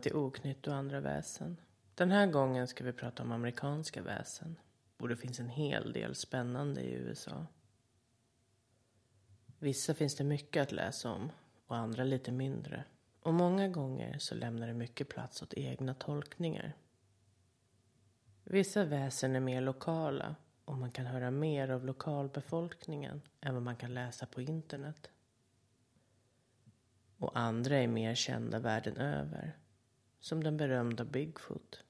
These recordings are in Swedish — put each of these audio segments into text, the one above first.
Välkommen till Oknytt och andra väsen. Den här gången ska vi prata om amerikanska väsen. Och det finns en hel del spännande i USA. Vissa finns det mycket att läsa om och andra lite mindre. Och många gånger så lämnar det mycket plats åt egna tolkningar. Vissa väsen är mer lokala och man kan höra mer av lokalbefolkningen än vad man kan läsa på internet. Och andra är mer kända världen över. Som den berömda Bigfoot.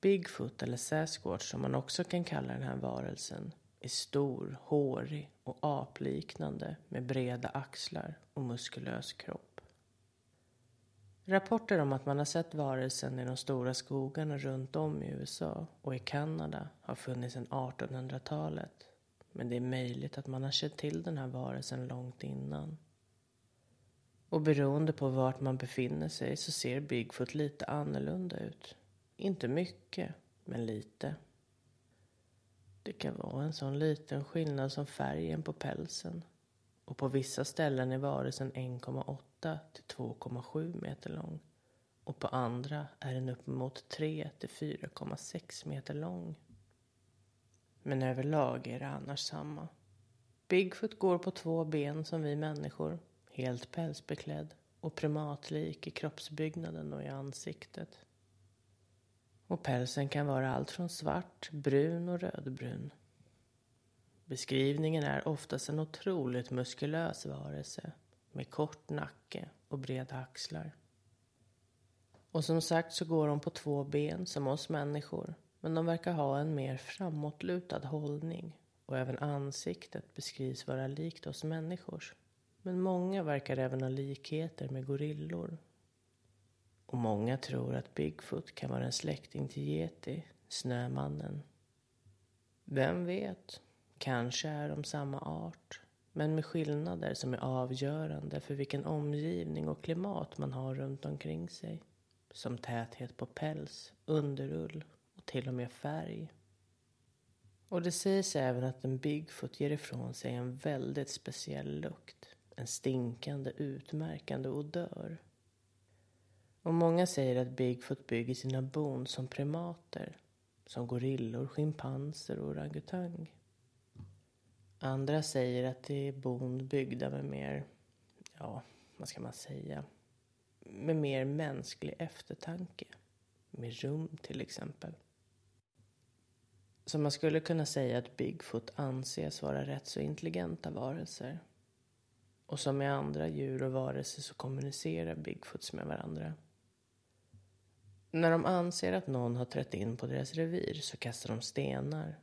Bigfoot eller Sasquatch som man också kan kalla den här varelsen är stor, hårig och apliknande med breda axlar och muskulös kropp. Rapporter om att man har sett varelsen i de stora skogarna runt om i USA och i Kanada har funnits sedan 1800-talet. Men det är möjligt att man har känt till den här varelsen långt innan. Och beroende på vart man befinner sig så ser Bigfoot lite annorlunda ut. Inte mycket, men lite. Det kan vara en sån liten skillnad som färgen på pälsen. Och på vissa ställen är varelsen 1,8 till 2,7 meter lång. Och på andra är den uppemot 3 till 4,6 meter lång. Men överlag är det annars samma. Bigfoot går på två ben som vi människor helt pälsbeklädd och primatlik i kroppsbyggnaden och i ansiktet. Och pälsen kan vara allt från svart, brun och rödbrun. Beskrivningen är oftast en otroligt muskulös varelse med kort nacke och breda axlar. Och som sagt så går de på två ben som oss människor. Men de verkar ha en mer framåtlutad hållning och även ansiktet beskrivs vara likt oss människors. Men många verkar även ha likheter med gorillor. Och många tror att Bigfoot kan vara en släkting till Yeti, Snömannen. Vem vet? Kanske är de samma art. Men med skillnader som är avgörande för vilken omgivning och klimat man har runt omkring sig. Som täthet på päls, underull och till och med färg. Och det sägs även att en Bigfoot ger ifrån sig en väldigt speciell lukt en stinkande utmärkande odör. Och många säger att Bigfoot bygger sina bon som primater. Som gorillor, schimpanser och orangutang. Andra säger att det är bon byggda med mer, ja, vad ska man säga, med mer mänsklig eftertanke. Med rum till exempel. Så man skulle kunna säga att Bigfoot anses vara rätt så intelligenta varelser. Och som med andra djur och varelser så kommunicerar Bigfoots med varandra. När de anser att någon har trätt in på deras revir så kastar de stenar.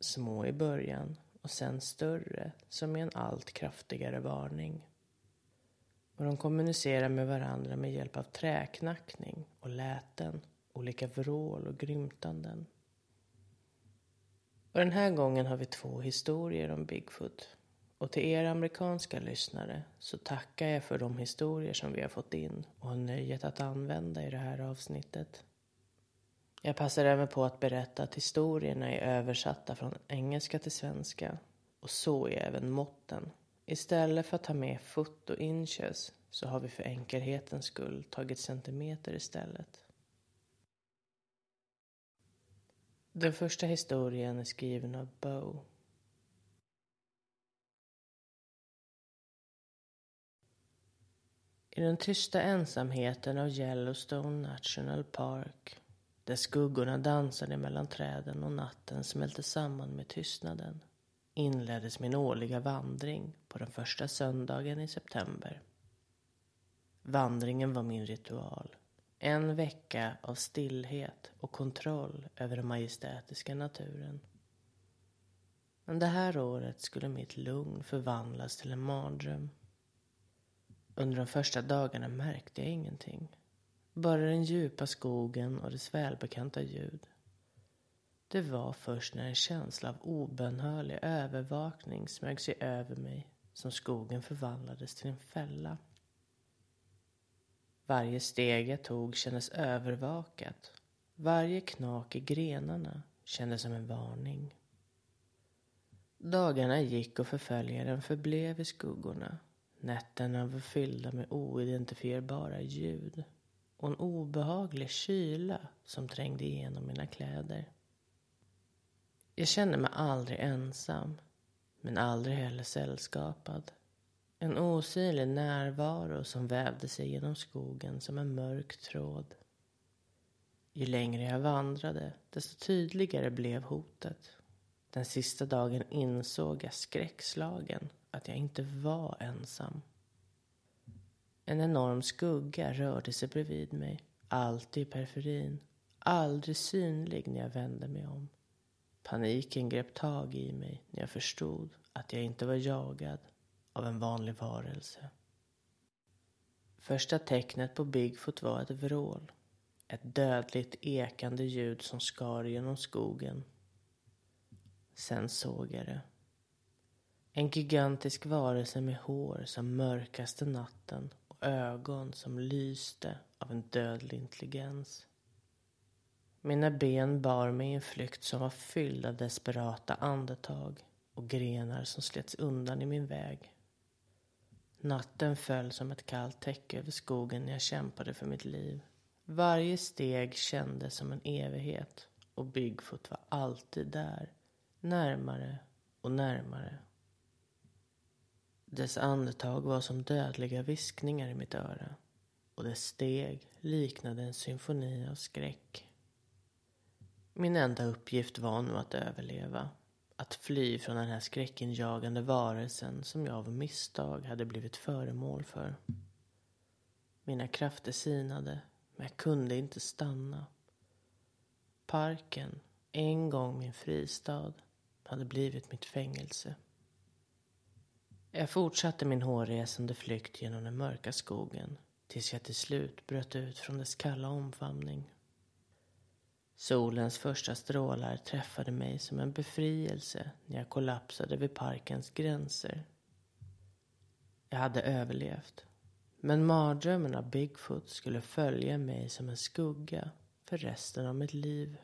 Små i början och sen större som är en allt kraftigare varning. Och de kommunicerar med varandra med hjälp av träknackning och läten, olika vrål och grymtanden. Och den här gången har vi två historier om Bigfoot. Och till er amerikanska lyssnare så tackar jag för de historier som vi har fått in och har nöjet att använda i det här avsnittet. Jag passar även på att berätta att historierna är översatta från engelska till svenska och så är även måtten. Istället för att ta med foot och inches så har vi för enkelhetens skull tagit centimeter istället. Den första historien är skriven av Bow I den tysta ensamheten av Yellowstone National Park där skuggorna dansade mellan träden och natten smälte samman med tystnaden inleddes min årliga vandring på den första söndagen i september. Vandringen var min ritual. En vecka av stillhet och kontroll över den majestätiska naturen. Men det här året skulle mitt lugn förvandlas till en mardröm. Under de första dagarna märkte jag ingenting. Bara den djupa skogen och dess välbekanta ljud. Det var först när en känsla av obönhörlig övervakning smög sig över mig som skogen förvandlades till en fälla. Varje steg jag tog kändes övervakat. Varje knak i grenarna kändes som en varning. Dagarna gick och förföljaren förblev i skuggorna Nätterna var fyllda med oidentifierbara ljud och en obehaglig kyla som trängde igenom mina kläder. Jag kände mig aldrig ensam, men aldrig heller sällskapad. En osynlig närvaro som vävde sig genom skogen som en mörk tråd. Ju längre jag vandrade, desto tydligare blev hotet. Den sista dagen insåg jag skräckslagen att jag inte var ensam. En enorm skugga rörde sig bredvid mig, alltid i periferin, aldrig synlig när jag vände mig om. Paniken grep tag i mig när jag förstod att jag inte var jagad av en vanlig varelse. Första tecknet på Bigfoot var ett vrål. Ett dödligt ekande ljud som skar genom skogen. Sen såg jag det. En gigantisk varelse med hår som mörkaste natten och ögon som lyste av en dödlig intelligens. Mina ben bar mig i en flykt som var fylld av desperata andetag och grenar som slets undan i min väg. Natten föll som ett kallt täcke över skogen när jag kämpade för mitt liv. Varje steg kändes som en evighet och Bigfoot var alltid där. Närmare och närmare. Dess andetag var som dödliga viskningar i mitt öra och dess steg liknade en symfoni av skräck. Min enda uppgift var nu att överleva. Att fly från den här skräckinjagande varelsen som jag av misstag hade blivit föremål för. Mina krafter sinade, men jag kunde inte stanna. Parken, en gång min fristad, hade blivit mitt fängelse. Jag fortsatte min hårresande flykt genom den mörka skogen tills jag till slut bröt ut från dess kalla omfamning. Solens första strålar träffade mig som en befrielse när jag kollapsade vid parkens gränser. Jag hade överlevt. Men mardrömmen av Bigfoot skulle följa mig som en skugga för resten av mitt liv.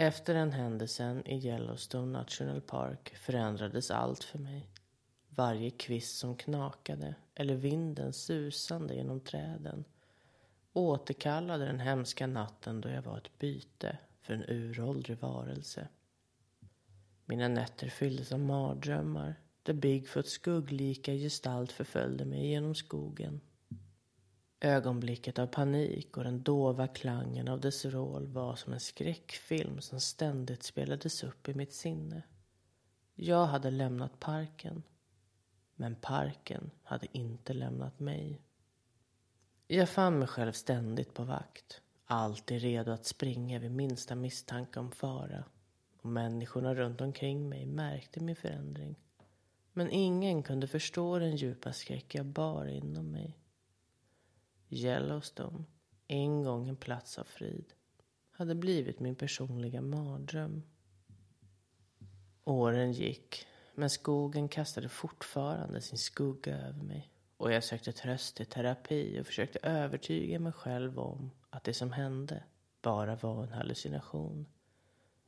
Efter den händelsen i Yellowstone National Park förändrades allt för mig. Varje kvist som knakade eller vinden susande genom träden återkallade den hemska natten då jag var ett byte för en uråldrig varelse. Mina nätter fylldes av mardrömmar där Bigfoots skugglika gestalt förföljde mig genom skogen. Ögonblicket av panik och den dova klangen av dess roll var som en skräckfilm som ständigt spelades upp i mitt sinne. Jag hade lämnat parken, men parken hade inte lämnat mig. Jag fann mig själv ständigt på vakt, alltid redo att springa vid minsta misstanke om fara. Och människorna runt omkring mig märkte min förändring. Men ingen kunde förstå den djupa skräck jag bar inom mig. Yellowstone, en gång en plats av frid, hade blivit min personliga mardröm. Åren gick, men skogen kastade fortfarande sin skugga över mig. Och jag sökte tröst i terapi och försökte övertyga mig själv om att det som hände bara var en hallucination.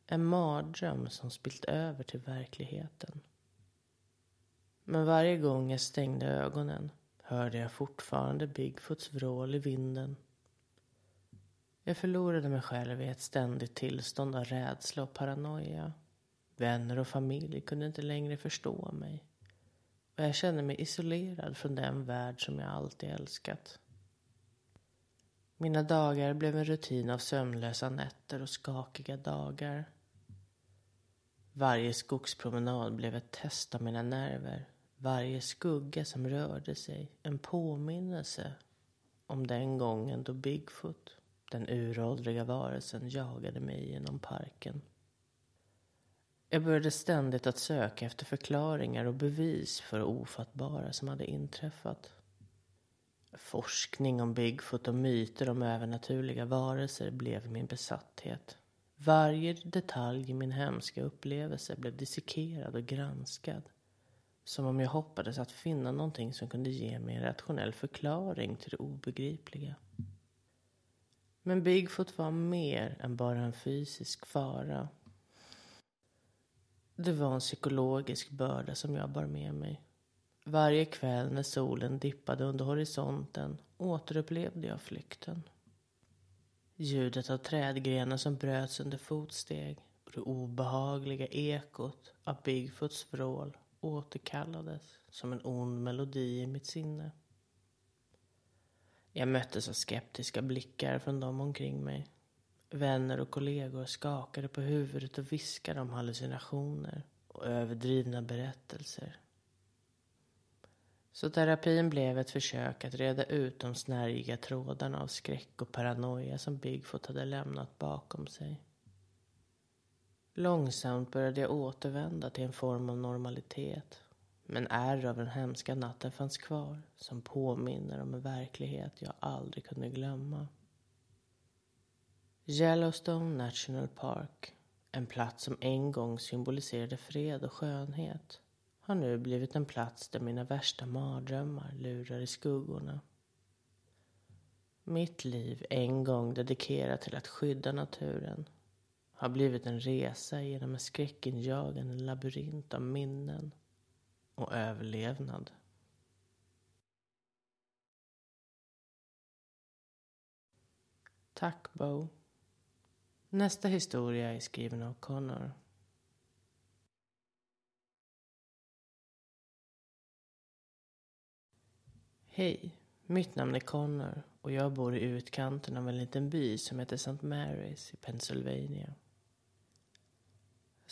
En mardröm som spilt över till verkligheten. Men varje gång jag stängde ögonen hörde jag fortfarande Bigfoots vrål i vinden. Jag förlorade mig själv i ett ständigt tillstånd av rädsla och paranoia. Vänner och familj kunde inte längre förstå mig. Och jag kände mig isolerad från den värld som jag alltid älskat. Mina dagar blev en rutin av sömnlösa nätter och skakiga dagar. Varje skogspromenad blev ett test av mina nerver. Varje skugga som rörde sig en påminnelse om den gången då Bigfoot, den uråldriga varelsen, jagade mig genom parken. Jag började ständigt att söka efter förklaringar och bevis för det ofattbara som hade inträffat. Forskning om Bigfoot och myter om övernaturliga varelser blev min besatthet. Varje detalj i min hemska upplevelse blev dissekerad och granskad. Som om jag hoppades att finna någonting som kunde ge mig en rationell förklaring till det obegripliga. Men Bigfoot var mer än bara en fysisk fara. Det var en psykologisk börda som jag bar med mig. Varje kväll när solen dippade under horisonten återupplevde jag flykten. Ljudet av trädgrenar som bröts under fotsteg och det obehagliga ekot av Bigfoots vrål återkallades som en ond melodi i mitt sinne. Jag möttes av skeptiska blickar från dem omkring mig. Vänner och kollegor skakade på huvudet och viskade om hallucinationer och överdrivna berättelser. Så terapin blev ett försök att reda ut de snärjiga trådarna av skräck och paranoia som Bigfoot hade lämnat bakom sig. Långsamt började jag återvända till en form av normalitet. Men ärr av den hemska natten fanns kvar som påminner om en verklighet jag aldrig kunde glömma. Yellowstone National Park, en plats som en gång symboliserade fred och skönhet, har nu blivit en plats där mina värsta mardrömmar lurar i skuggorna. Mitt liv, en gång dedikerat till att skydda naturen, har blivit en resa genom en skräckinjagande labyrint av minnen och överlevnad. Tack Bo. Nästa historia är skriven av Connor. Hej, mitt namn är Connor och jag bor i utkanten av en liten by som heter St. Marys i Pennsylvania.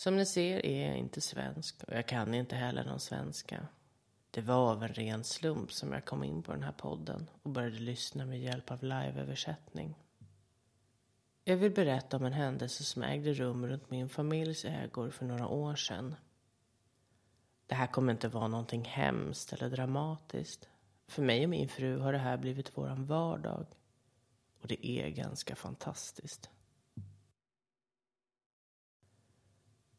Som ni ser är jag inte svensk och jag kan inte heller någon svenska. Det var av en ren slump som jag kom in på den här podden och började lyssna med hjälp av liveöversättning. Jag vill berätta om en händelse som ägde rum runt min familjs ägor för några år sedan. Det här kommer inte vara någonting hemskt eller dramatiskt. För mig och min fru har det här blivit våran vardag. Och det är ganska fantastiskt.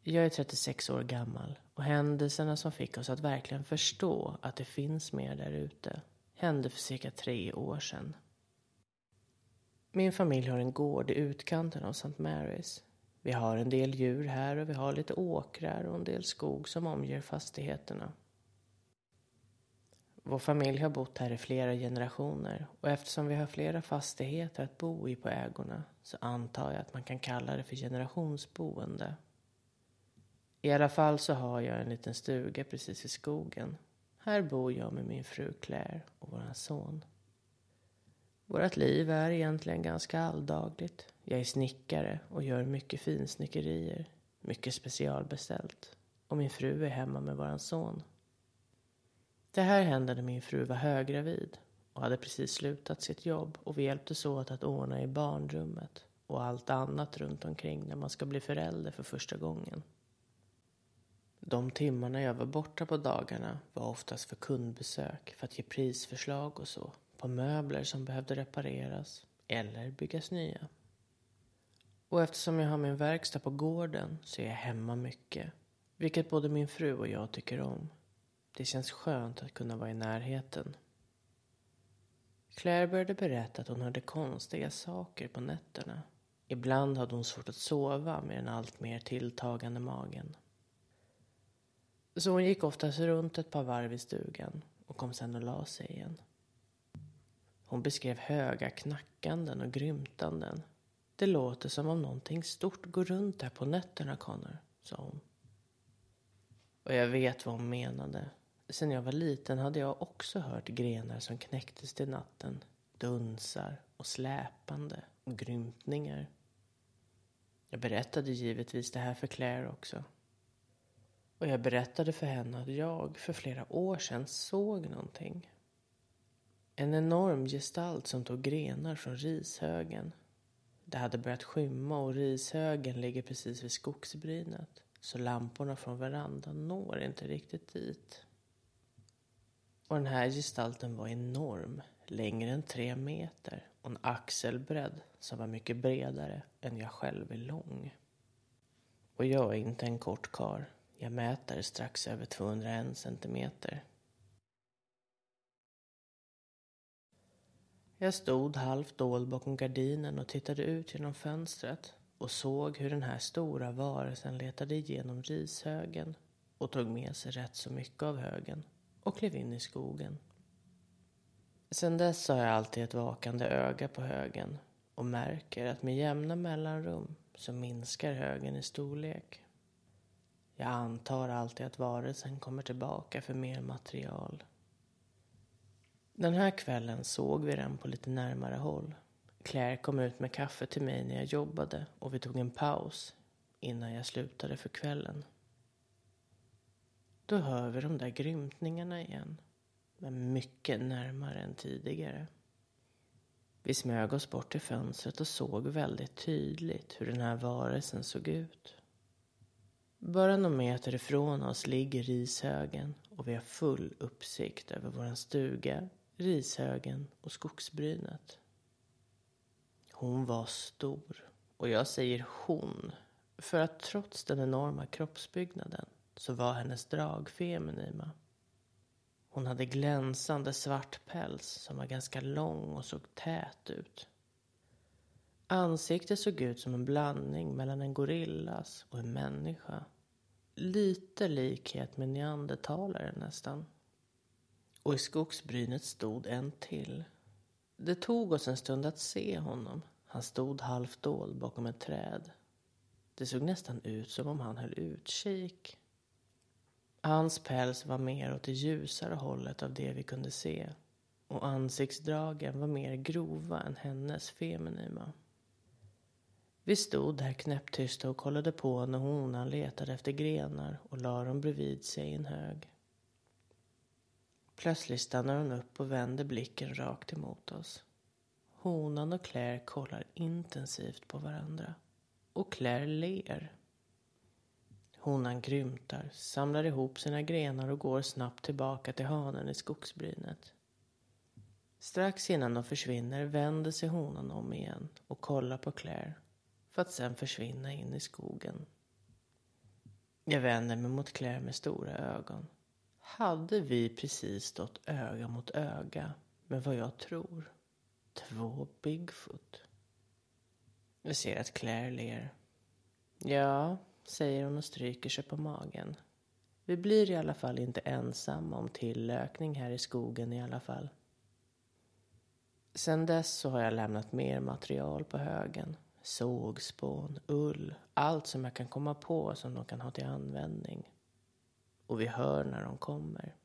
Jag är 36 år gammal och händelserna som fick oss att verkligen förstå att det finns mer där ute hände för cirka tre år sedan. Min familj har en gård i utkanten av St. Marys. Vi har en del djur här och vi har lite åkrar och en del skog som omger fastigheterna. Vår familj har bott här i flera generationer och eftersom vi har flera fastigheter att bo i på ägorna så antar jag att man kan kalla det för generationsboende. I alla fall så har jag en liten stuga precis i skogen. Här bor jag med min fru Claire och vår son. Vårt liv är egentligen ganska alldagligt. Jag är snickare och gör mycket finsnickerier. Mycket specialbeställt. Och min fru är hemma med vår son. Det här hände när min fru var höggravid och hade precis slutat sitt jobb och vi hjälptes åt att ordna i barnrummet och allt annat runt omkring när man ska bli förälder för första gången. De timmarna jag var borta på dagarna var oftast för kundbesök för att ge prisförslag och så på möbler som behövde repareras eller byggas nya. Och eftersom jag har min verkstad på gården så är jag hemma mycket. Vilket både min fru och jag tycker om. Det känns skönt att kunna vara i närheten. Claire började berätta att hon hörde konstiga saker på nätterna. Ibland hade hon svårt att sova med den allt mer tilltagande magen. Så hon gick oftast runt ett par varv i stugan och kom sen och la sig igen. Hon beskrev höga knackanden och grymtanden. Det låter som om någonting stort går runt där på nätterna, Connor, sa hon. Och jag vet vad hon menade. Sen jag var liten hade jag också hört grenar som knäcktes till natten. Dunsar och släpande och grymtningar. Jag berättade givetvis det här för Claire också. Och jag berättade för henne att jag för flera år sedan såg någonting. En enorm gestalt som tog grenar från rishögen. Det hade börjat skymma och rishögen ligger precis vid skogsbrynet. Så lamporna från verandan når inte riktigt dit. Och den här gestalten var enorm, längre än tre meter och en axelbredd som var mycket bredare än jag själv är lång. Och jag är inte en kort karl. Jag mäter strax över 201 centimeter. Jag stod halvt dold bakom gardinen och tittade ut genom fönstret och såg hur den här stora varelsen letade igenom rishögen och tog med sig rätt så mycket av högen och klev in i skogen. Sedan dess har jag alltid ett vakande öga på högen och märker att med jämna mellanrum så minskar högen i storlek. Jag antar alltid att varelsen kommer tillbaka för mer material. Den här kvällen såg vi den på lite närmare håll. Claire kom ut med kaffe till mig när jag jobbade och vi tog en paus innan jag slutade för kvällen. Då hör vi de där grymtningarna igen, men mycket närmare än tidigare. Vi smög oss bort till fönstret och såg väldigt tydligt hur den här varelsen såg ut. Bara några meter ifrån oss ligger rishögen och vi har full uppsikt över vår stuga, rishögen och skogsbrynet. Hon var stor. Och jag säger hon, för att trots den enorma kroppsbyggnaden så var hennes drag feminima. Hon hade glänsande svart päls som var ganska lång och såg tät ut. Ansiktet såg ut som en blandning mellan en gorillas och en människa. Lite likhet med neandertalare nästan. Och i skogsbrynet stod en till. Det tog oss en stund att se honom. Han stod halvt dold bakom ett träd. Det såg nästan ut som om han höll utkik. Hans päls var mer åt det ljusare hållet av det vi kunde se och ansiktsdragen var mer grova än hennes feminima. Vi stod där knäpptysta och kollade på när honan letade efter grenar och la dem bredvid sig i en hög. Plötsligt stannar hon upp och vänder blicken rakt emot oss. Honan och Claire kollar intensivt på varandra. Och Claire ler. Honan grymtar, samlar ihop sina grenar och går snabbt tillbaka till hanen i skogsbrynet. Strax innan de försvinner vänder sig honan om igen och kollar på Claire för att sen försvinna in i skogen. Jag vänder mig mot Claire med stora ögon. Hade vi precis stått öga mot öga med vad jag tror två Bigfoot? Jag ser att Claire ler. Ja, säger hon och stryker sig på magen. Vi blir i alla fall inte ensamma om tillökning här i skogen i alla fall. Sen dess så har jag lämnat mer material på högen. Sågspån, ull, allt som jag kan komma på som de kan ha till användning. Och vi hör när de kommer.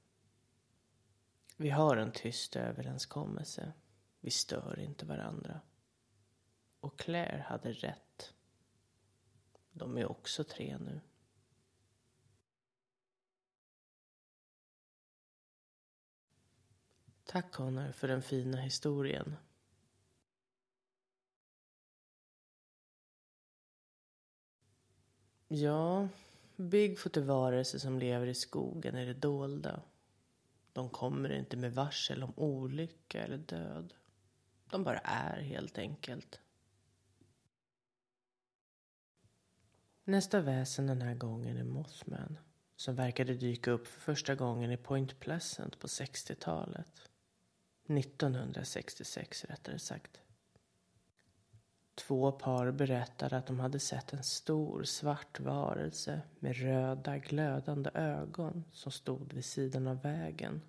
Vi har en tyst överenskommelse. Vi stör inte varandra. Och Claire hade rätt. De är också tre nu. Tack Connor för den fina historien. Ja, Bigfoot är varelser som lever i skogen i det dolda. De kommer inte med varsel om olycka eller död. De bara är helt enkelt. Nästa väsen den här gången är Mothman. Som verkade dyka upp för första gången i Point Pleasant på 60-talet. 1966 rättare sagt. Två par berättade att de hade sett en stor svart varelse med röda glödande ögon som stod vid sidan av vägen.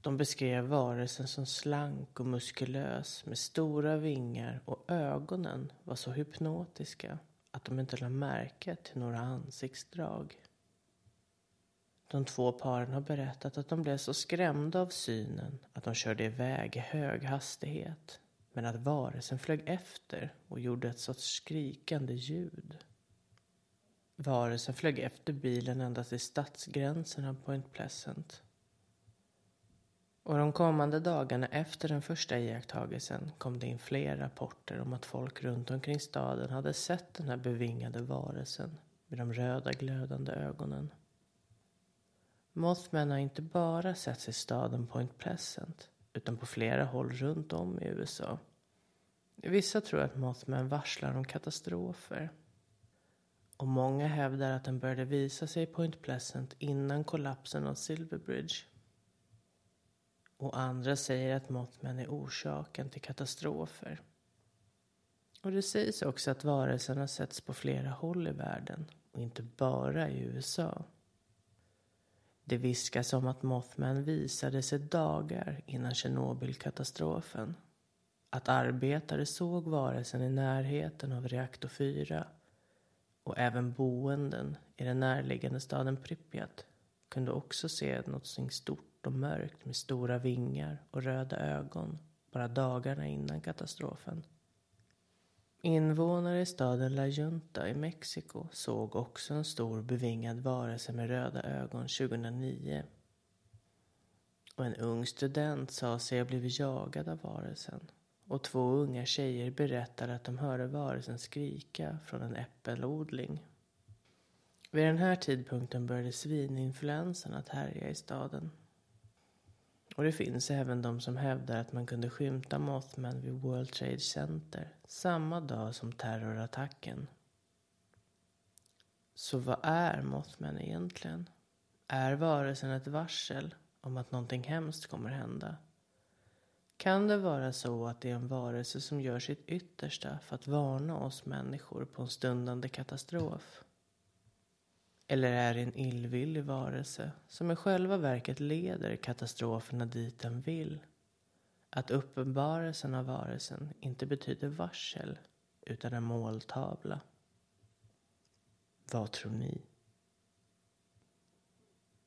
De beskrev varelsen som slank och muskulös med stora vingar och ögonen var så hypnotiska att de inte lade märke till några ansiktsdrag. De två paren har berättat att de blev så skrämda av synen att de körde iväg i hög hastighet men att varelsen flög efter och gjorde ett sorts skrikande ljud. Varelsen flög efter bilen ända till stadsgränsen av Point Pleasant. Och de kommande dagarna efter den första iakttagelsen kom det in fler rapporter om att folk runt omkring staden hade sett den här bevingade varelsen med de röda glödande ögonen. Mothman har inte bara setts i staden Point Pleasant utan på flera håll runt om i USA. Vissa tror att Mothman varslar om katastrofer. Och många hävdar att den började visa sig i Point Pleasant innan kollapsen av Silverbridge. Och andra säger att Mothman är orsaken till katastrofer. Och det sägs också att varelsen har setts på flera håll i världen och inte bara i USA. Det viskas om att Mothman visade sig dagar innan Tjernobylkatastrofen. Att arbetare såg varelsen i närheten av reaktor 4 och även boenden i den närliggande staden Pripyat kunde också se något stort och mörkt med stora vingar och röda ögon bara dagarna innan katastrofen. Invånare i staden La Junta i Mexiko såg också en stor bevingad varelse med röda ögon 2009. Och en ung student sa sig ha blivit jagad av varelsen. Och två unga tjejer berättade att de hörde varelsen skrika från en äppelodling. Vid den här tidpunkten började svininfluensan att härja i staden. Och det finns även de som hävdar att man kunde skymta Mothman vid World Trade Center samma dag som terrorattacken. Så vad är Mothman egentligen? Är varelsen ett varsel om att någonting hemskt kommer hända? Kan det vara så att det är en varelse som gör sitt yttersta för att varna oss människor på en stundande katastrof? Eller är det en illvillig varelse som i själva verket leder katastroferna dit den vill? Att uppenbarelsen av varelsen inte betyder varsel utan en måltavla. Vad tror ni?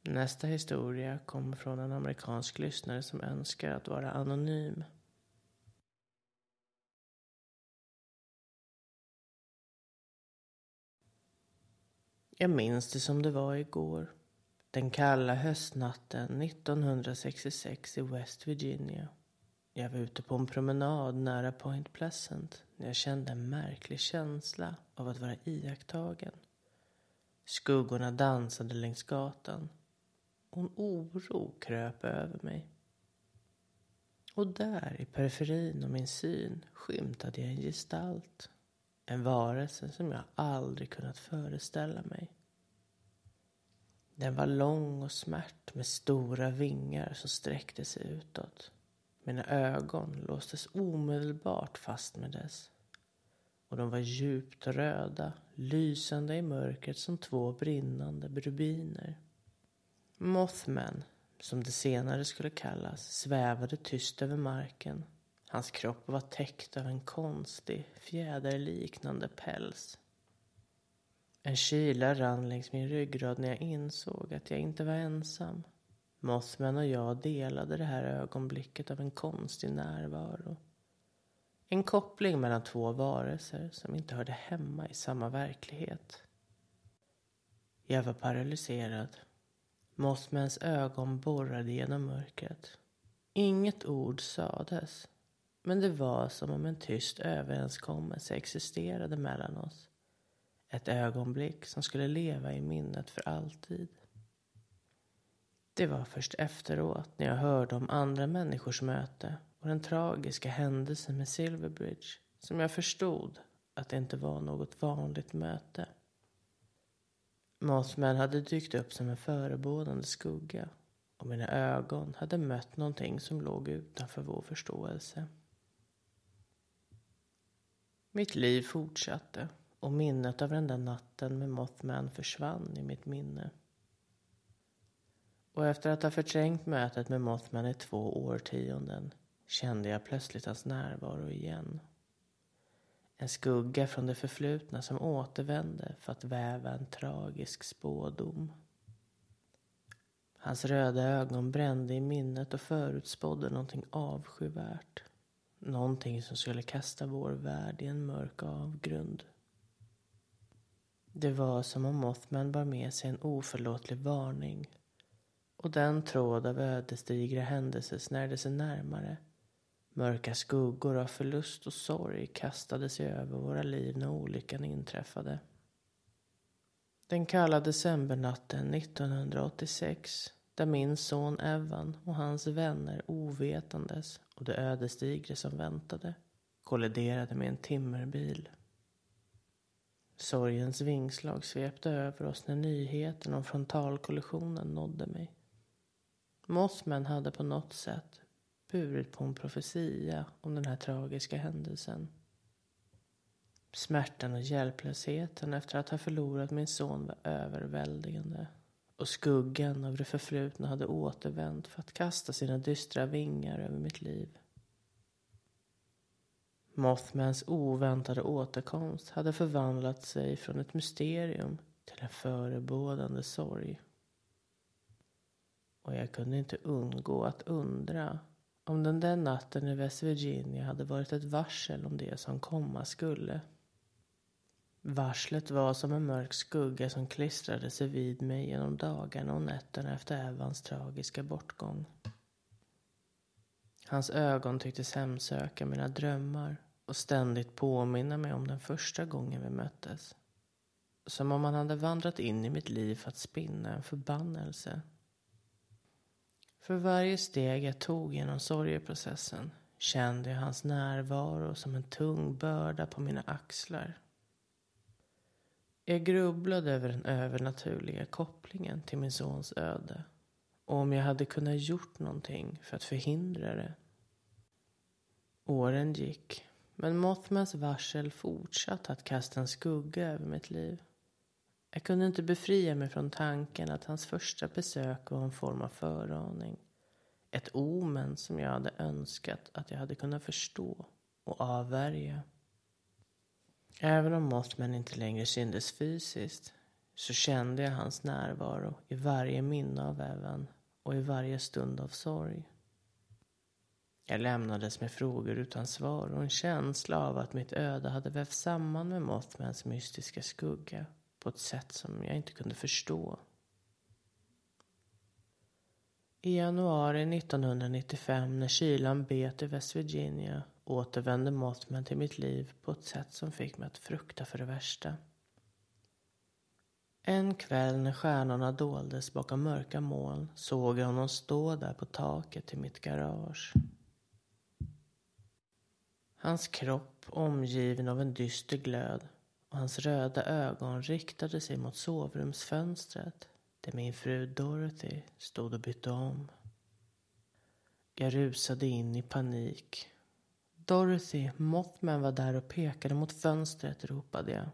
Nästa historia kommer från en amerikansk lyssnare som önskar att vara anonym. Jag minns det som det var igår. Den kalla höstnatten 1966 i West Virginia. Jag var ute på en promenad nära Point Pleasant när jag kände en märklig känsla av att vara iakttagen. Skuggorna dansade längs gatan och en oro kröp över mig. Och där i periferin av min syn skymtade jag en gestalt. En varelse som jag aldrig kunnat föreställa mig. Den var lång och smärt med stora vingar som sträckte sig utåt. Mina ögon låstes omedelbart fast med dess. Och de var djupt röda, lysande i mörkret som två brinnande rubiner. Mothman, som det senare skulle kallas, svävade tyst över marken. Hans kropp var täckt av en konstig, fjäderliknande päls. En kyla rann längs min ryggrad när jag insåg att jag inte var ensam. Mothman och jag delade det här ögonblicket av en konstig närvaro. En koppling mellan två varelser som inte hörde hemma i samma verklighet. Jag var paralyserad. Mossmans ögon borrade genom mörkret. Inget ord sades. Men det var som om en tyst överenskommelse existerade mellan oss. Ett ögonblick som skulle leva i minnet för alltid. Det var först efteråt när jag hörde om andra människors möte och den tragiska händelsen med Silverbridge som jag förstod att det inte var något vanligt möte. Mothman hade dykt upp som en förebådande skugga och mina ögon hade mött någonting som låg utanför vår förståelse. Mitt liv fortsatte och minnet av den där natten med Mothman försvann i mitt minne. Och efter att ha förträngt mötet med Mothman i två årtionden kände jag plötsligt hans närvaro igen. En skugga från det förflutna som återvände för att väva en tragisk spådom. Hans röda ögon brände i minnet och förutspådde någonting avskyvärt. Någonting som skulle kasta vår värld i en mörk avgrund. Det var som om Mothman bar med sig en oförlåtlig varning. Och den tråd av ödesdigra händelser snärde sig närmare. Mörka skuggor av förlust och sorg kastade sig över våra liv när olyckan inträffade. Den kalla decembernatten 1986 där min son Evan och hans vänner ovetandes och det ödesdigra som väntade kolliderade med en timmerbil. Sorgens vingslag svepte över oss när nyheten om frontalkollisionen nådde mig. Mossman hade på något sätt burit på en profetia om den här tragiska händelsen. Smärtan och hjälplösheten efter att ha förlorat min son var överväldigande och skuggan av det förflutna hade återvänt för att kasta sina dystra vingar över mitt liv. Mothmans oväntade återkomst hade förvandlat sig från ett mysterium till en förebådande sorg. Och jag kunde inte undgå att undra om den där natten i West Virginia hade varit ett varsel om det som komma skulle. Varslet var som en mörk skugga som klistrade sig vid mig genom dagarna och nätterna efter Evans tragiska bortgång. Hans ögon tycktes hemsöka mina drömmar och ständigt påminna mig om den första gången vi möttes. Som om han hade vandrat in i mitt liv för att spinna en förbannelse. För varje steg jag tog genom sorgeprocessen kände jag hans närvaro som en tung börda på mina axlar. Jag grubblade över den övernaturliga kopplingen till min sons öde och om jag hade kunnat gjort någonting för att förhindra det. Åren gick, men Mothmans varsel fortsatte att kasta en skugga över mitt liv. Jag kunde inte befria mig från tanken att hans första besök var en form av föraning. Ett omen som jag hade önskat att jag hade kunnat förstå och avvärja. Även om Mothman inte längre syntes fysiskt så kände jag hans närvaro i varje minne av Evan och i varje stund av sorg. Jag lämnades med frågor utan svar och en känsla av att mitt öde hade vävts samman med Mothmans mystiska skugga på ett sätt som jag inte kunde förstå. I januari 1995 när kylan bet i West Virginia återvände Mothman till mitt liv på ett sätt som fick mig att frukta för det värsta. En kväll när stjärnorna doldes bakom mörka moln såg jag honom stå där på taket till mitt garage. Hans kropp omgiven av en dyster glöd och hans röda ögon riktade sig mot sovrumsfönstret där min fru Dorothy stod och bytte om. Jag rusade in i panik. Dorothy, Mothman var där och pekade mot fönstret, ropade jag.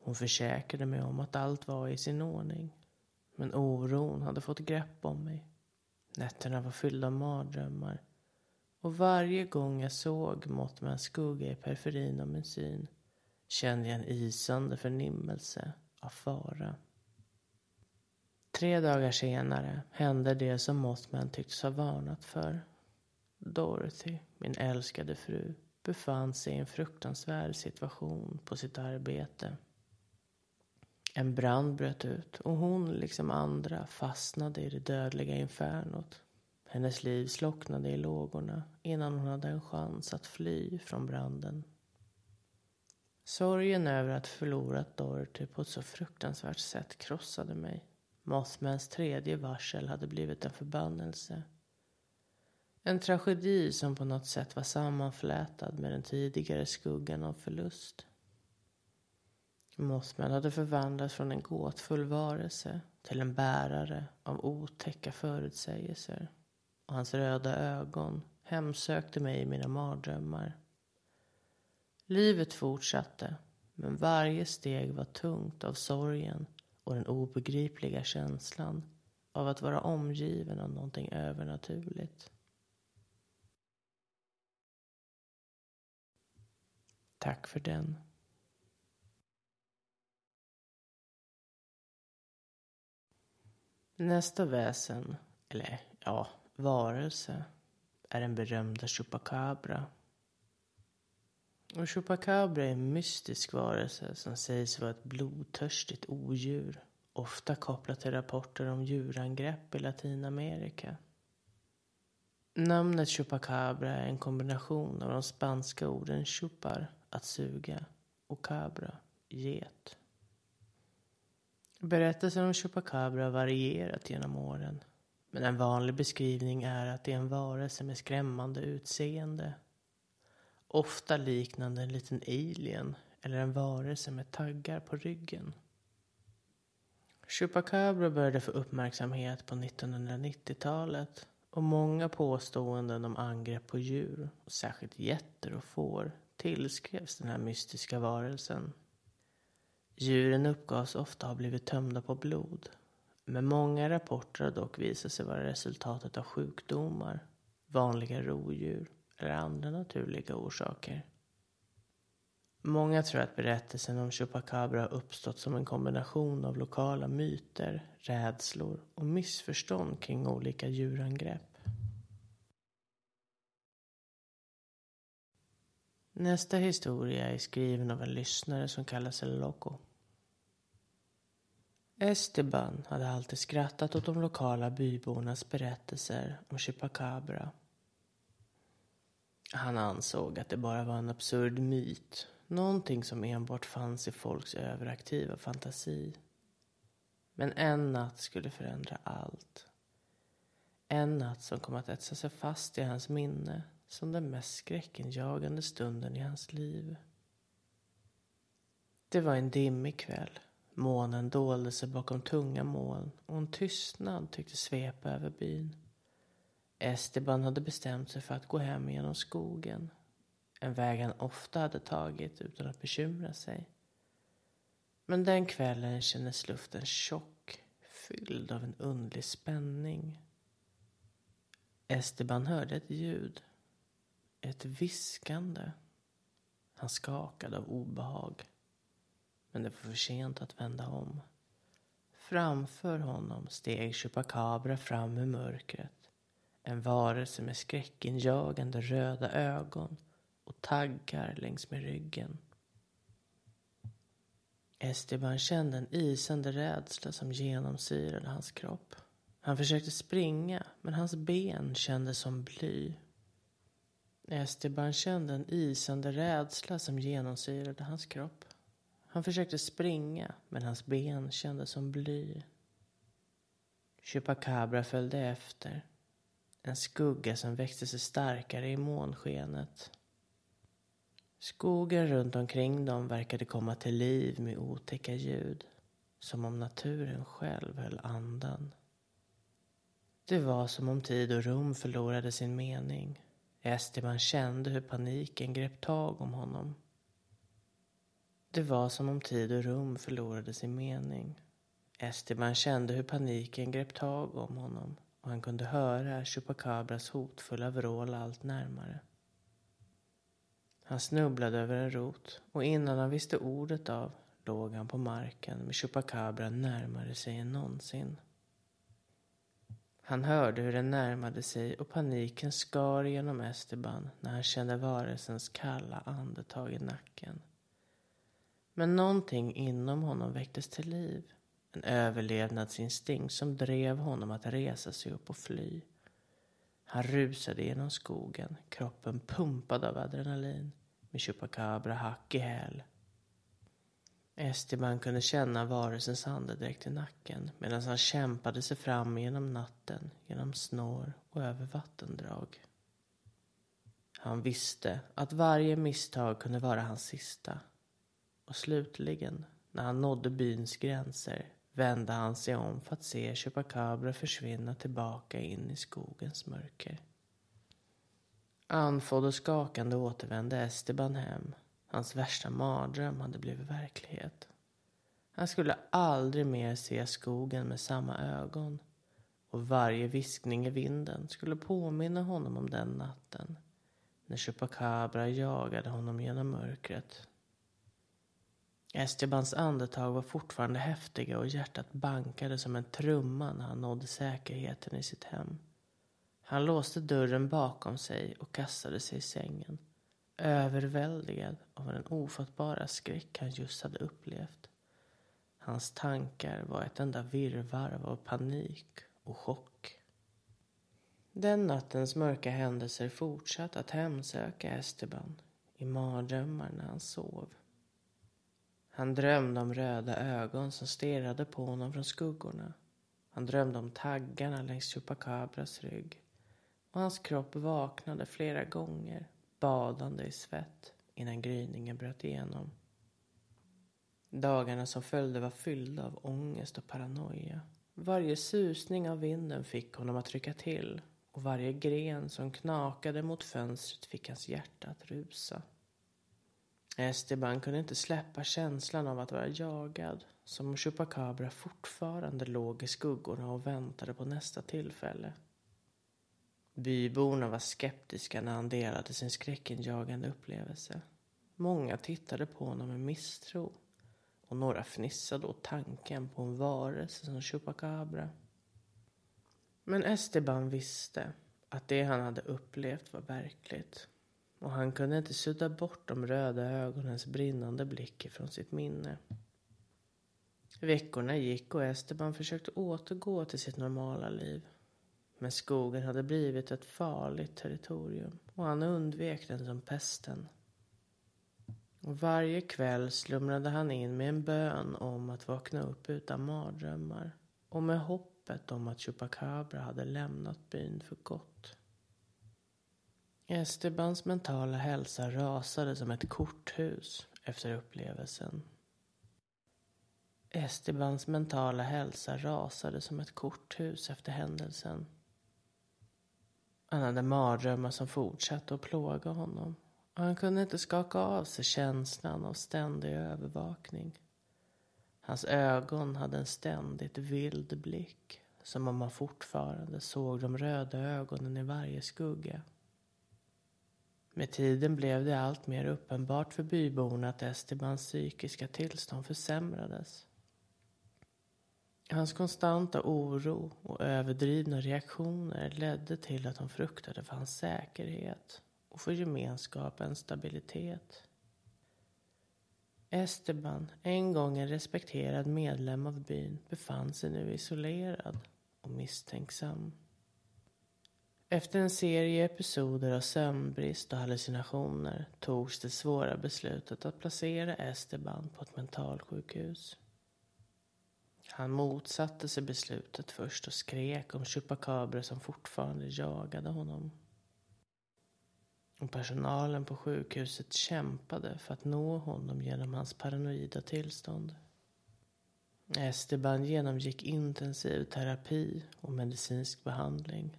Hon försäkrade mig om att allt var i sin ordning. Men oron hade fått grepp om mig. Nätterna var fyllda av mardrömmar. Och varje gång jag såg Mothmans skugga i periferin av min syn kände jag en isande förnimmelse av fara. Tre dagar senare hände det som Mothman tycktes ha varnat för. Dorothy, min älskade fru, befann sig i en fruktansvärd situation på sitt arbete. En brand bröt ut och hon, liksom andra, fastnade i det dödliga infernot. Hennes liv slocknade i lågorna innan hon hade en chans att fly från branden. Sorgen över att förlorat Dorothy på ett så fruktansvärt sätt krossade mig. Mothmans tredje varsel hade blivit en förbannelse. En tragedi som på något sätt var sammanflätad med den tidigare skuggan av förlust. Mothman hade förvandlats från en gåtfull varelse till en bärare av otäcka förutsägelser. Och hans röda ögon hemsökte mig i mina mardrömmar. Livet fortsatte, men varje steg var tungt av sorgen och den obegripliga känslan av att vara omgiven av någonting övernaturligt. Tack för den. Nästa väsen, eller ja, varelse, är den berömda Chupacabra. Och Chupacabra är en mystisk varelse som sägs vara ett blodtörstigt odjur. Ofta kopplat till rapporter om djurangrepp i Latinamerika. Namnet Chupacabra är en kombination av de spanska orden chupar, att suga, och cabra, get. Berättelsen om Chupacabra har varierat genom åren. Men en vanlig beskrivning är att det är en varelse med skrämmande utseende Ofta liknande en liten alien eller en varelse med taggar på ryggen. Chupacabra började få uppmärksamhet på 1990-talet och många påståenden om angrepp på djur, och särskilt getter och får, tillskrevs den här mystiska varelsen. Djuren uppgavs ofta ha blivit tömda på blod. Men många rapporter har dock visat sig vara resultatet av sjukdomar, vanliga rovdjur eller andra naturliga orsaker. Många tror att berättelsen om Chupacabra har uppstått som en kombination av lokala myter, rädslor och missförstånd kring olika djurangrepp. Nästa historia är skriven av en lyssnare som kallar sig Loco. Esteban hade alltid skrattat åt de lokala bybornas berättelser om Chupacabra. Han ansåg att det bara var en absurd myt Någonting som enbart fanns i folks överaktiva fantasi. Men en natt skulle förändra allt. En natt som kom att etsa sig fast i hans minne som den mest skräckenjagande stunden i hans liv. Det var en dimmig kväll. Månen dolde sig bakom tunga moln och en tystnad tyckte svepa över byn. Esteban hade bestämt sig för att gå hem genom skogen en väg han ofta hade tagit utan att bekymra sig. Men den kvällen kändes luften tjock, fylld av en underlig spänning. Esteban hörde ett ljud. Ett viskande. Han skakade av obehag. Men det var för sent att vända om. Framför honom steg Chupacabra fram ur mörkret. En varelse med skräckinjagande röda ögon och taggar längs med ryggen. Esteban kände en isande rädsla som genomsyrade hans kropp. Han försökte springa, men hans ben kändes som bly. Esteban kände en isande rädsla som genomsyrade hans kropp. Han försökte springa, men hans ben kändes som bly. Chupacabra följde efter. En skugga som växte sig starkare i månskenet. Skogen runt omkring dem verkade komma till liv med otäcka ljud. Som om naturen själv höll andan. Det var som om tid och rum förlorade sin mening. Esteban kände hur paniken grep tag om honom. Det var som om tid och rum förlorade sin mening. Esteban kände hur paniken grep tag om honom och han kunde höra Chupacabras hotfulla vrål allt närmare. Han snubblade över en rot och innan han visste ordet av låg han på marken med Chupacabra närmare sig än någonsin. Han hörde hur den närmade sig och paniken skar genom Esteban när han kände varelsens kalla andetag i nacken. Men någonting inom honom väcktes till liv. En överlevnadsinstinkt som drev honom att resa sig upp och fly. Han rusade genom skogen, kroppen pumpad av adrenalin, med Chupacabra hack i häl. Esteban kunde känna varelsens andedräkt i nacken medan han kämpade sig fram genom natten, genom snår och över vattendrag. Han visste att varje misstag kunde vara hans sista. Och slutligen, när han nådde byns gränser, vände han sig om för att se Chupacabra försvinna tillbaka in i skogens mörker. Andfådd och skakande återvände Esteban hem. Hans värsta mardröm hade blivit verklighet. Han skulle aldrig mer se skogen med samma ögon. Och varje viskning i vinden skulle påminna honom om den natten. När Chupacabra jagade honom genom mörkret Estebans andetag var fortfarande häftiga och hjärtat bankade som en trumma när han nådde säkerheten i sitt hem. Han låste dörren bakom sig och kastade sig i sängen. Överväldigad av den ofattbara skräck han just hade upplevt. Hans tankar var ett enda virrvarr av panik och chock. Den nattens mörka händelser fortsatte att hemsöka Esteban i mardrömmar när han sov. Han drömde om röda ögon som stirrade på honom från skuggorna. Han drömde om taggarna längs Chupacabras rygg. Och hans kropp vaknade flera gånger, badande i svett, innan gryningen bröt igenom. Dagarna som följde var fyllda av ångest och paranoia. Varje susning av vinden fick honom att rycka till och varje gren som knakade mot fönstret fick hans hjärta att rusa. Esteban kunde inte släppa känslan av att vara jagad. Som om Chupacabra fortfarande låg i skuggorna och väntade på nästa tillfälle. Byborna var skeptiska när han delade sin skräckinjagande upplevelse. Många tittade på honom med misstro och några fnissade åt tanken på en varelse som Chupacabra. Men Esteban visste att det han hade upplevt var verkligt och han kunde inte sudda bort de röda ögonens brinnande blick från sitt minne. Veckorna gick och Esteban försökte återgå till sitt normala liv. Men skogen hade blivit ett farligt territorium och han undvek den som pesten. Och varje kväll slumrade han in med en bön om att vakna upp utan mardrömmar och med hoppet om att Chupacabra hade lämnat byn för gott. Estebans mentala hälsa rasade som ett korthus efter upplevelsen. Estebans mentala hälsa rasade som ett korthus efter händelsen. Han hade mardrömmar som fortsatte att plåga honom. Och han kunde inte skaka av sig känslan av ständig övervakning. Hans ögon hade en ständigt vild blick. Som om han fortfarande såg de röda ögonen i varje skugga. Med tiden blev det allt mer uppenbart för byborna att Estebans psykiska tillstånd försämrades. Hans konstanta oro och överdrivna reaktioner ledde till att de fruktade för hans säkerhet och för gemenskapens stabilitet. Esteban, en gång en respekterad medlem av byn, befann sig nu isolerad och misstänksam. Efter en serie episoder av sömnbrist och hallucinationer togs det svåra beslutet att placera Esteban på ett mentalsjukhus. Han motsatte sig beslutet först och skrek om Chupacabra som fortfarande jagade honom. Och personalen på sjukhuset kämpade för att nå honom genom hans paranoida tillstånd. Esteban genomgick intensiv terapi och medicinsk behandling.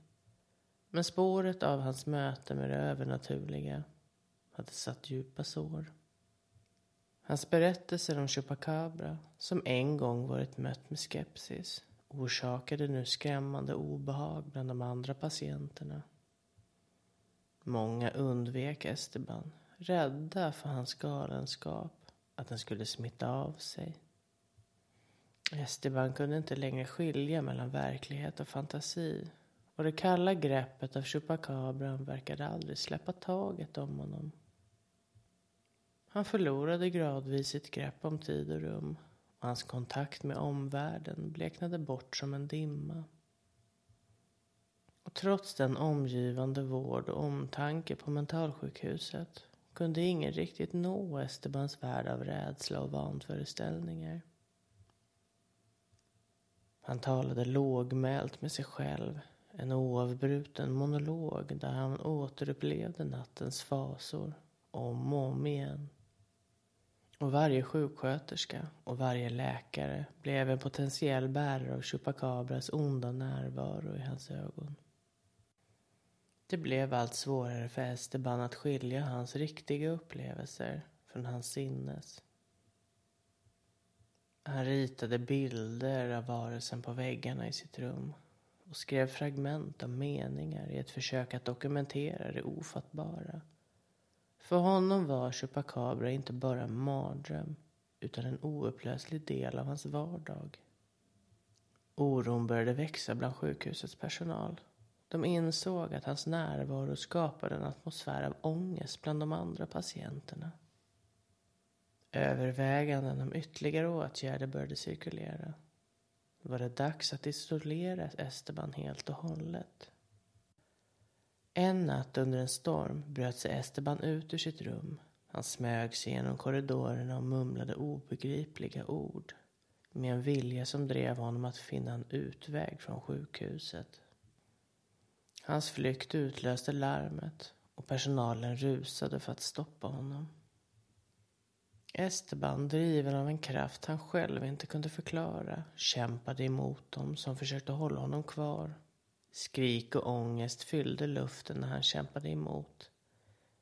Men spåret av hans möte med det övernaturliga hade satt djupa sår. Hans berättelser om Chupacabra, som en gång varit mött med skepsis, orsakade nu skrämmande obehag bland de andra patienterna. Många undvek Esteban, rädda för hans galenskap, att den skulle smitta av sig. Esteban kunde inte längre skilja mellan verklighet och fantasi och det kalla greppet av Chupacabran verkade aldrig släppa taget om honom. Han förlorade gradvis sitt grepp om tid och rum och hans kontakt med omvärlden bleknade bort som en dimma. Och trots den omgivande vård och omtanke på mentalsjukhuset kunde ingen riktigt nå Estebans värld av rädsla och vanföreställningar. Han talade lågmält med sig själv, en oavbruten monolog där han återupplevde nattens fasor om och om igen. Och varje sjuksköterska och varje läkare blev en potentiell bärare av Chupacabras onda närvaro i hans ögon. Det blev allt svårare för Esteban att skilja hans riktiga upplevelser från hans sinnes. Han ritade bilder av varelsen på väggarna i sitt rum och skrev fragment av meningar i ett försök att dokumentera det ofattbara. För honom var Chupacabra inte bara en mardröm utan en oupplöslig del av hans vardag. Oron började växa bland sjukhusets personal. De insåg att hans närvaro skapade en atmosfär av ångest bland de andra patienterna. Överväganden om ytterligare åtgärder började cirkulera. Var det dags att isolera Esteban helt och hållet? En natt under en storm bröt sig Esteban ut ur sitt rum. Han smög sig genom korridorerna och mumlade obegripliga ord med en vilja som drev honom att finna en utväg från sjukhuset. Hans flykt utlöste larmet och personalen rusade för att stoppa honom. Esteban, driven av en kraft han själv inte kunde förklara, kämpade emot dem som försökte hålla honom kvar. Skrik och ångest fyllde luften när han kämpade emot.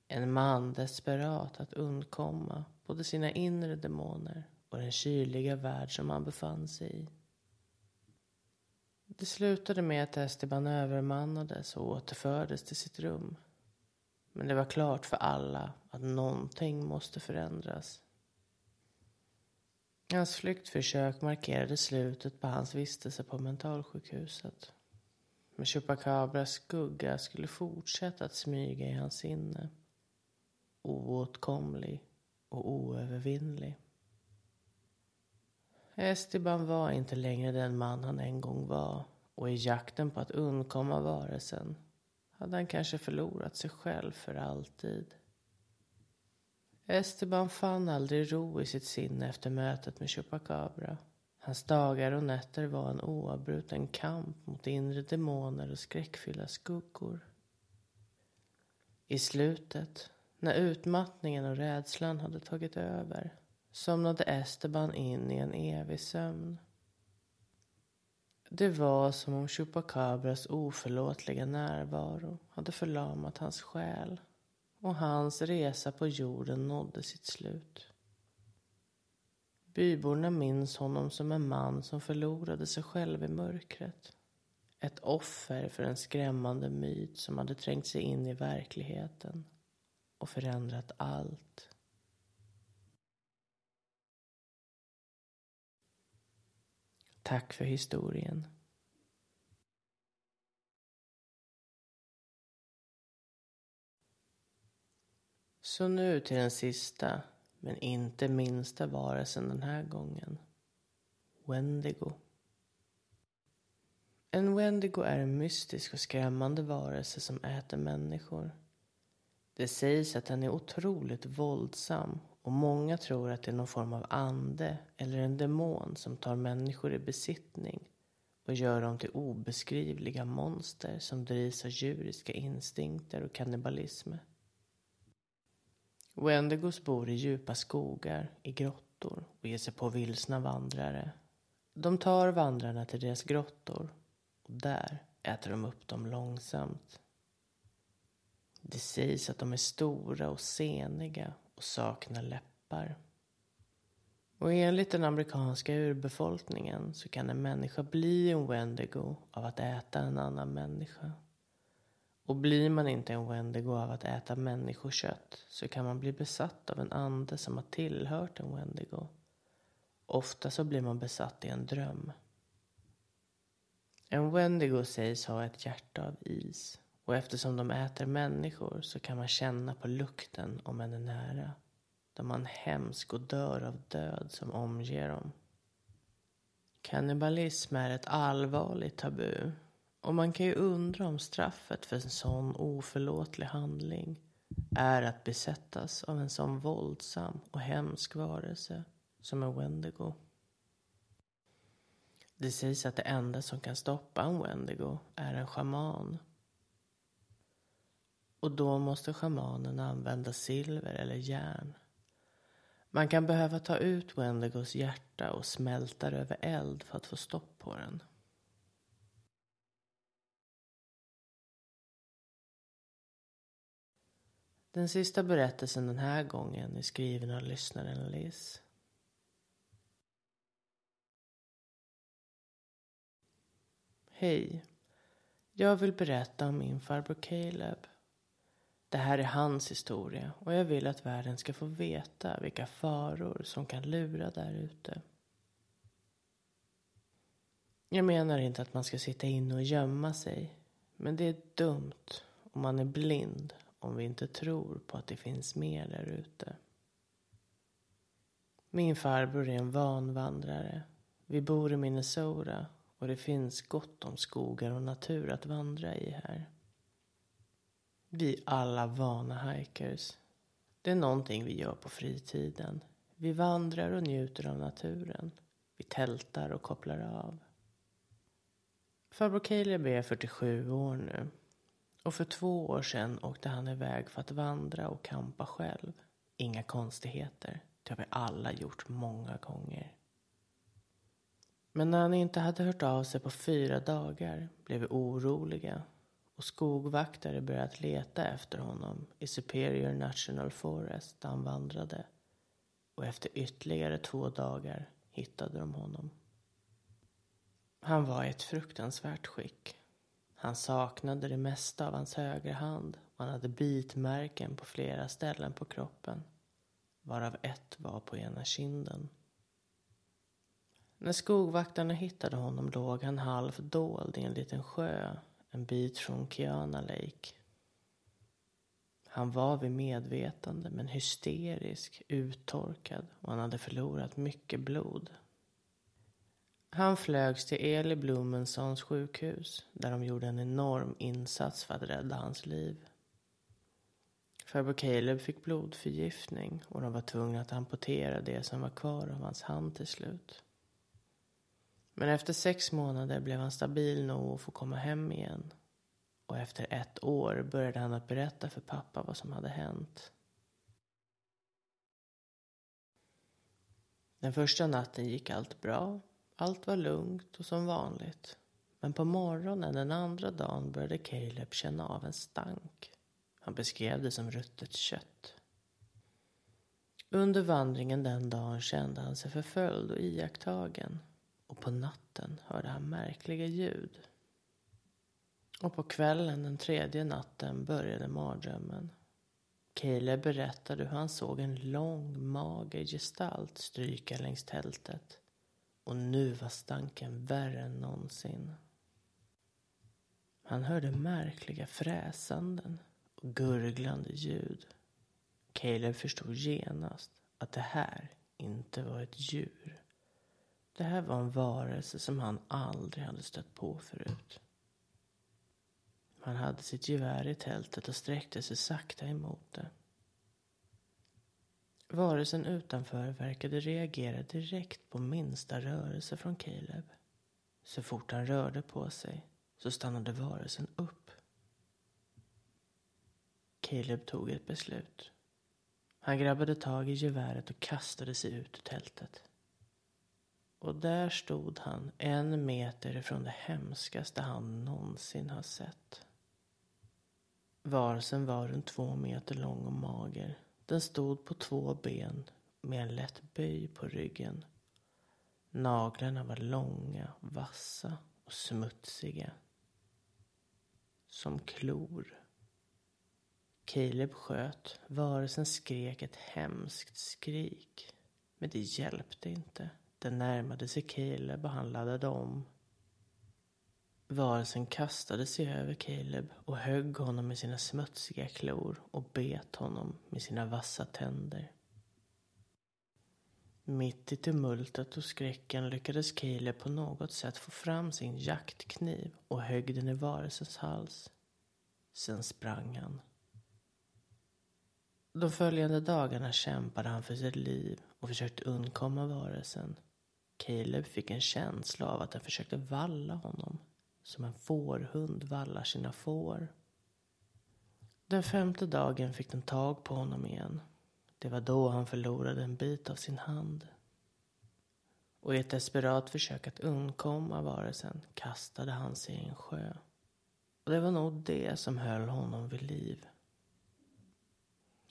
En man desperat att undkomma både sina inre demoner och den kyliga värld som han befann sig i. Det slutade med att Esteban övermannades och återfördes till sitt rum. Men det var klart för alla att någonting måste förändras. Hans flyktförsök markerade slutet på hans vistelse på mentalsjukhuset. Men Chupacabras skugga skulle fortsätta att smyga i hans sinne. Oåtkomlig och oövervinnlig. Esteban var inte längre den man han en gång var och i jakten på att undkomma varelsen hade han kanske förlorat sig själv för alltid. Esteban fann aldrig ro i sitt sinne efter mötet med Chupacabra. Hans dagar och nätter var en oavbruten kamp mot inre demoner och skräckfyllda skuggor. I slutet, när utmattningen och rädslan hade tagit över, somnade Esteban in i en evig sömn. Det var som om Chupacabras oförlåtliga närvaro hade förlamat hans själ och hans resa på jorden nådde sitt slut. Byborna minns honom som en man som förlorade sig själv i mörkret. Ett offer för en skrämmande myt som hade trängt sig in i verkligheten och förändrat allt. Tack för historien. Så nu till den sista, men inte minsta varelsen den här gången. Wendigo. En Wendigo är en mystisk och skrämmande varelse som äter människor. Det sägs att den är otroligt våldsam och många tror att det är någon form av ande eller en demon som tar människor i besittning och gör dem till obeskrivliga monster som drivs av djuriska instinkter och kannibalism. Wendigos bor i djupa skogar, i grottor och ger sig på vilsna vandrare. De tar vandrarna till deras grottor och där äter de upp dem långsamt. Det sägs att de är stora och seniga och saknar läppar. Och enligt den amerikanska urbefolkningen så kan en människa bli en Wendigo av att äta en annan människa. Och blir man inte en Wendigo av att äta människokött så kan man bli besatt av en ande som har tillhört en Wendigo. Ofta så blir man besatt i en dröm. En Wendigo sägs ha ett hjärta av is och eftersom de äter människor så kan man känna på lukten om en är nära. De har en hemsk och dör av död som omger dem. Kannibalism är ett allvarligt tabu och man kan ju undra om straffet för en sån oförlåtlig handling är att besättas av en sån våldsam och hemsk varelse som en Wendigo. Det sägs att det enda som kan stoppa en Wendigo är en schaman. Och då måste schamanen använda silver eller järn. Man kan behöva ta ut Wendigos hjärta och smälta det över eld för att få stopp på den. Den sista berättelsen den här gången är skriven av lyssnaren Liz. Hej. Jag vill berätta om min farbror Caleb. Det här är hans historia och jag vill att världen ska få veta vilka faror som kan lura där ute. Jag menar inte att man ska sitta inne och gömma sig. Men det är dumt om man är blind om vi inte tror på att det finns mer där ute. Min farbror är en vanvandrare. Vi bor i Minnesota och det finns gott om skogar och natur att vandra i här. Vi alla vana hikers. Det är någonting vi gör på fritiden. Vi vandrar och njuter av naturen. Vi tältar och kopplar av. Farbror Caleb är 47 år nu och för två år sedan åkte han iväg för att vandra och kampa själv. Inga konstigheter. Det har vi alla gjort många gånger. Men när han inte hade hört av sig på fyra dagar blev vi oroliga och skogvaktare börjat leta efter honom i Superior National Forest där han vandrade. Och efter ytterligare två dagar hittade de honom. Han var i ett fruktansvärt skick. Han saknade det mesta av hans högra hand och han hade bitmärken på flera ställen på kroppen. Varav ett var på ena kinden. När skogvaktarna hittade honom låg han halvt dold i en liten sjö en bit från Kiana Lake. Han var vid medvetande men hysterisk, uttorkad och han hade förlorat mycket blod. Han flögs till Eli Blumensons sjukhus där de gjorde en enorm insats för att rädda hans liv. Farbror Caleb fick blodförgiftning och de var tvungna att amputera det som var kvar av hans hand till slut. Men efter sex månader blev han stabil nog att få komma hem igen. Och efter ett år började han att berätta för pappa vad som hade hänt. Den första natten gick allt bra. Allt var lugnt och som vanligt. Men på morgonen den andra dagen började Caleb känna av en stank. Han beskrev det som ruttet kött. Under vandringen den dagen kände han sig förföljd och iakttagen och på natten hörde han märkliga ljud. Och på kvällen den tredje natten började mardrömmen. Caleb berättade hur han såg en lång, mager gestalt stryka längs tältet. Och nu var stanken värre än någonsin. Han hörde märkliga fräsanden och gurglande ljud. Caleb förstod genast att det här inte var ett djur. Det här var en varelse som han aldrig hade stött på förut. Han hade sitt gevär i tältet och sträckte sig sakta emot det. Varelsen utanför verkade reagera direkt på minsta rörelse från Caleb. Så fort han rörde på sig så stannade varelsen upp. Caleb tog ett beslut. Han grabbade tag i geväret och kastade sig ut ur tältet. Och där stod han en meter ifrån det hemskaste han någonsin har sett. Varelsen var runt två meter lång och mager. Den stod på två ben med en lätt böj på ryggen. Naglarna var långa, vassa och smutsiga. Som klor. Caleb sköt. Varelsen skrek ett hemskt skrik. Men det hjälpte inte. Den närmade sig Caleb och han laddade om. Varelsen kastade sig över Caleb och högg honom med sina smutsiga klor och bet honom med sina vassa tänder. Mitt i tumultet och skräcken lyckades Caleb på något sätt få fram sin jaktkniv och högg den i varelsens hals. Sen sprang han. De följande dagarna kämpade han för sitt liv och försökte undkomma varelsen. Caleb fick en känsla av att den försökte valla honom. Som en fårhund vallar sina får. Den femte dagen fick den tag på honom igen. Det var då han förlorade en bit av sin hand. Och i ett desperat försök att undkomma varelsen kastade han sig i en sjö. Och det var nog det som höll honom vid liv.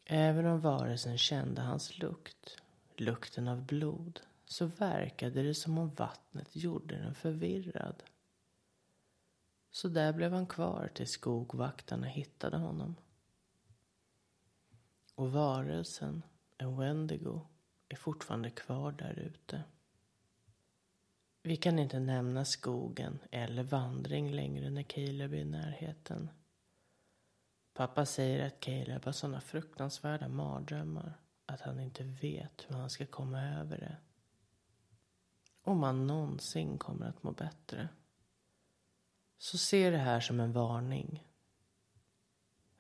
Även om varelsen kände hans lukt, lukten av blod, så verkade det som om vattnet gjorde den förvirrad. Så där blev han kvar tills skogvaktarna hittade honom. Och varelsen, en Wendigo, är fortfarande kvar där ute. Vi kan inte nämna skogen eller vandring längre när Caleb är i närheten. Pappa säger att Caleb har sådana fruktansvärda mardrömmar att han inte vet hur han ska komma över det. Om han någonsin kommer att må bättre. Så se det här som en varning.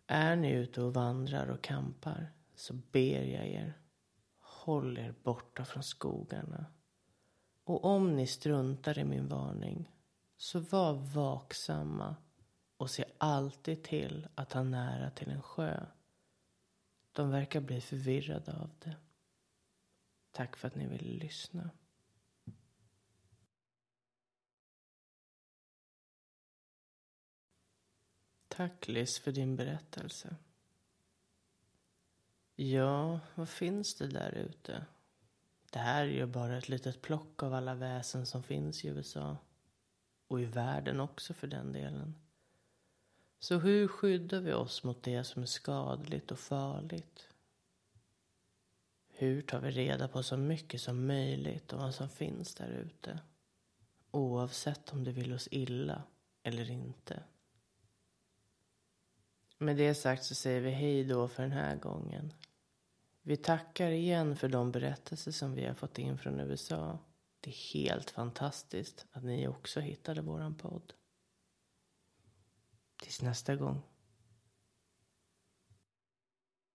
Är ni ute och vandrar och kampar så ber jag er, håll er borta från skogarna. Och om ni struntar i min varning, så var vaksamma och se alltid till att ha nära till en sjö. De verkar bli förvirrade av det. Tack för att ni ville lyssna. Tack Liz för din berättelse. Ja, vad finns det där ute? Det här är ju bara ett litet plock av alla väsen som finns i USA. Och i världen också för den delen. Så hur skyddar vi oss mot det som är skadligt och farligt? Hur tar vi reda på så mycket som möjligt om vad som finns där ute? Oavsett om det vill oss illa eller inte. Med det sagt så säger vi hej då för den här gången. Vi tackar igen för de berättelser som vi har fått in från USA. Det är helt fantastiskt att ni också hittade våran podd. Tills nästa gång.